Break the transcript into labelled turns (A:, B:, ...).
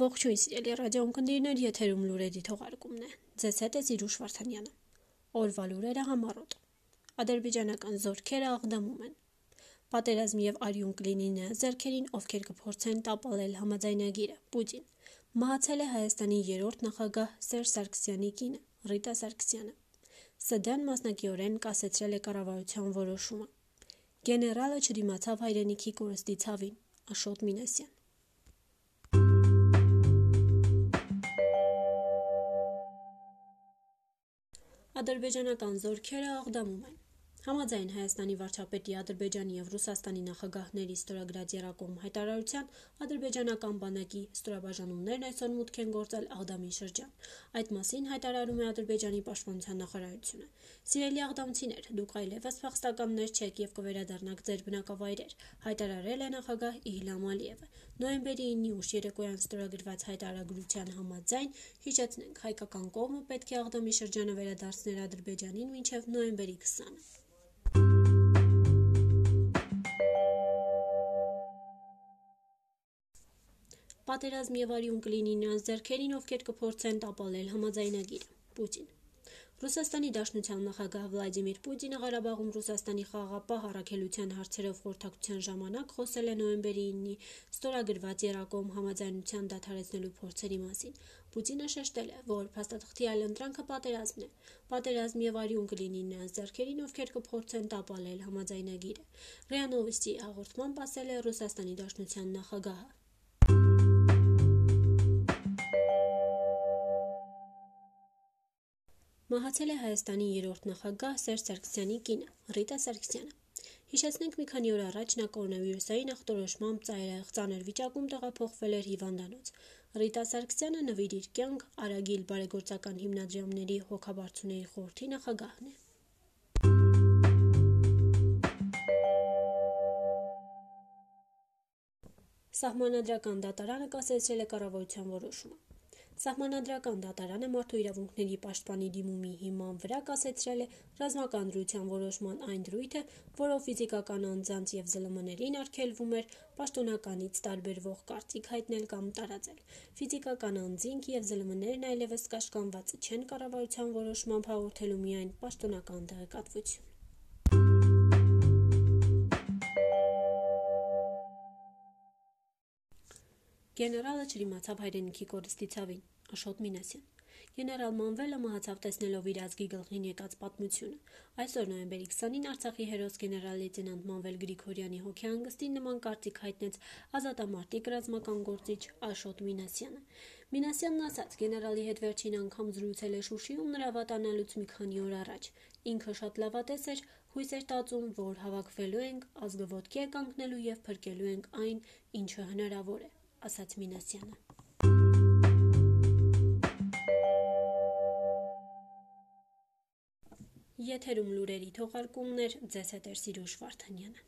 A: Ողջույն սիրելի ռադիոընկերներ, եթերում լուրերի թողարկումն է։ Ձեզ հետ է Սիրուշ Վարդանյանը։ Օրվա լուրերը համառոտ։ Ադրբեջանական զորքերը աղդամում են։ Պատերազմ եւ արյուն կլինի նրանց ձեռքերին, ովքեր կփորձեն տապալել համաձայնագիրը։ Պուտին մահացել է Հայաստանի երրորդ նախագահ Սերժ Սարգսյանի կինը, Ռիտա Սարգսյանը։ ՍԴ-ն մասնակիորեն կասեցրել է կառավարության որոշումը։ Գեներալը չդիմացավ հայրենիքի կորստի ցավին, Աշոտ Մինասյան։ Ադրբեջանական զորքերը աղդամում են։ Համաձայն Հայաստանի վարչապետի Ադրբեջանի եւ Ռուսաստանի նախագահների ստորագրած երակոմ հայտարարության ադրբեջանական բանակի ստորաբաժանումներն այսօր մուտք են գործել Աղդամի շրջան։ Այդ մասին հայտարարում է Ադրբեջանի պաշտպանության նախարարությունը։ Սիրելի աղդամցիներ, դուք այլևս փախստականներ չեք եւ կվերադառնաք ձեր բնակավայրեր, հայտարարել է նախագահ Իլհամ Ալիևը։ Նոյեմբերի 9-ի ուշ երեկոյան ստորագրված հայտարարության համաձայն հիշեցնենք հայկական կողմը պետք է Աղդամի շրջանը վերադարձներ Ադրբեջանին մինչև նոյեմբերի 20-ը։ Պատերազմ եւ արյուն կլինի նրանց ձեռքերին, ովքեր կփորձեն տապալել համաձայնագիրը։ Պուտին Ռուսաստանի Դաշնության նախագահ Վլադիմիր Պուտինը Ղարաբաղում Ռուսաստանի խաղաղապահ առաքելության հարցերով խորհրդակցության ժամանակ խոսել է նոյեմբերի 9-ի ստորագրված Երակոմ համաձայնության դադարեցնելու փորձերի մասին։ Պուտինը շեշտել է, որ փաստաթղթի այլընտրանքը պատերազմն է։ Պատերազմ եւ արյուն կլինի նրանց ձեռքերին, ովքեր կփորձեն տապալել համաձայնագիրը։ ՌԻԱ Նովոստի հաղորդմամբ ասել է Ռուսաստանի Դաշնության նախագահը։ Մահացել է Հայաստանի երրորդ նախագահ Սերժ Սարգսյանի կինը՝ Ռիտա Սարգսյանը։ Հիշեցնենք մի քանի օր առաջ նա կորոնավիրուսային ախտորոշմամբ ծանր վիճակում տեղափոխվել էր հիվանդանոց։ Ռիտա Սարգսյանը նվիր իր կյանք Արագիլ բարեգործական հիմնադրամների հոգաբարձուների խորհրդի նախագահն է։ Սահմանադրական դատարանը կասեցրել է կառավարության որոշումը։ Սահմանադրական դատարանը մարդու իրավունքների պաշտպանի դիմումի հիման վրա կասեցրել է ռազմական դրության որոշման այն դրույթը, որով ֆիզիկական անձանց եւ ԶԼՄ-ներին արգելվում էր պաշտոնականից տարբերվող կարծիք հայտնել կամ տարածել։ Ֆիզիկական անձինք եւ ԶԼՄ-ներն այլևս կաշկանված չեն կառավարության որոշմամբ հաղորդելու միայն պաշտոնական տեղեկատվություն։ Գեներալը չդիմացավ հայրենիքի կորստի ցավին, Աշոտ Մինասյան։ Գեներալ Մանվելը մահացավ տեսնելով իր ազգի գլխին եկած պատմությունը։ Այսօր նոյեմբերի 20-ին Արցախի հերոս գեներալ լեյտենանտ Մանվել Գրիգորյանի հոգեհանգստին նման կարծիք հայտնեց ազատամարտիկ ռազմական գործիչ Աշոտ Մինասյանը։ Մինասյանն ասաց. գեներալի հետ վերջին անգամ զրուցել է Շուշիում նրա վատանալուց մի քանի օր առաջ։ Ինքը շատ լավատես էր, հույս էր տածում, որ հավաքվելու ենք, ազգը ոտքի է կանգնելու եւ փրկելու ենք այն, ինչը հնարավոր է ասաց Մինասյանը։ Եթերում լուրերի թողարկումներ ձեզ հետ է Սիրուշ Վարդանյանը։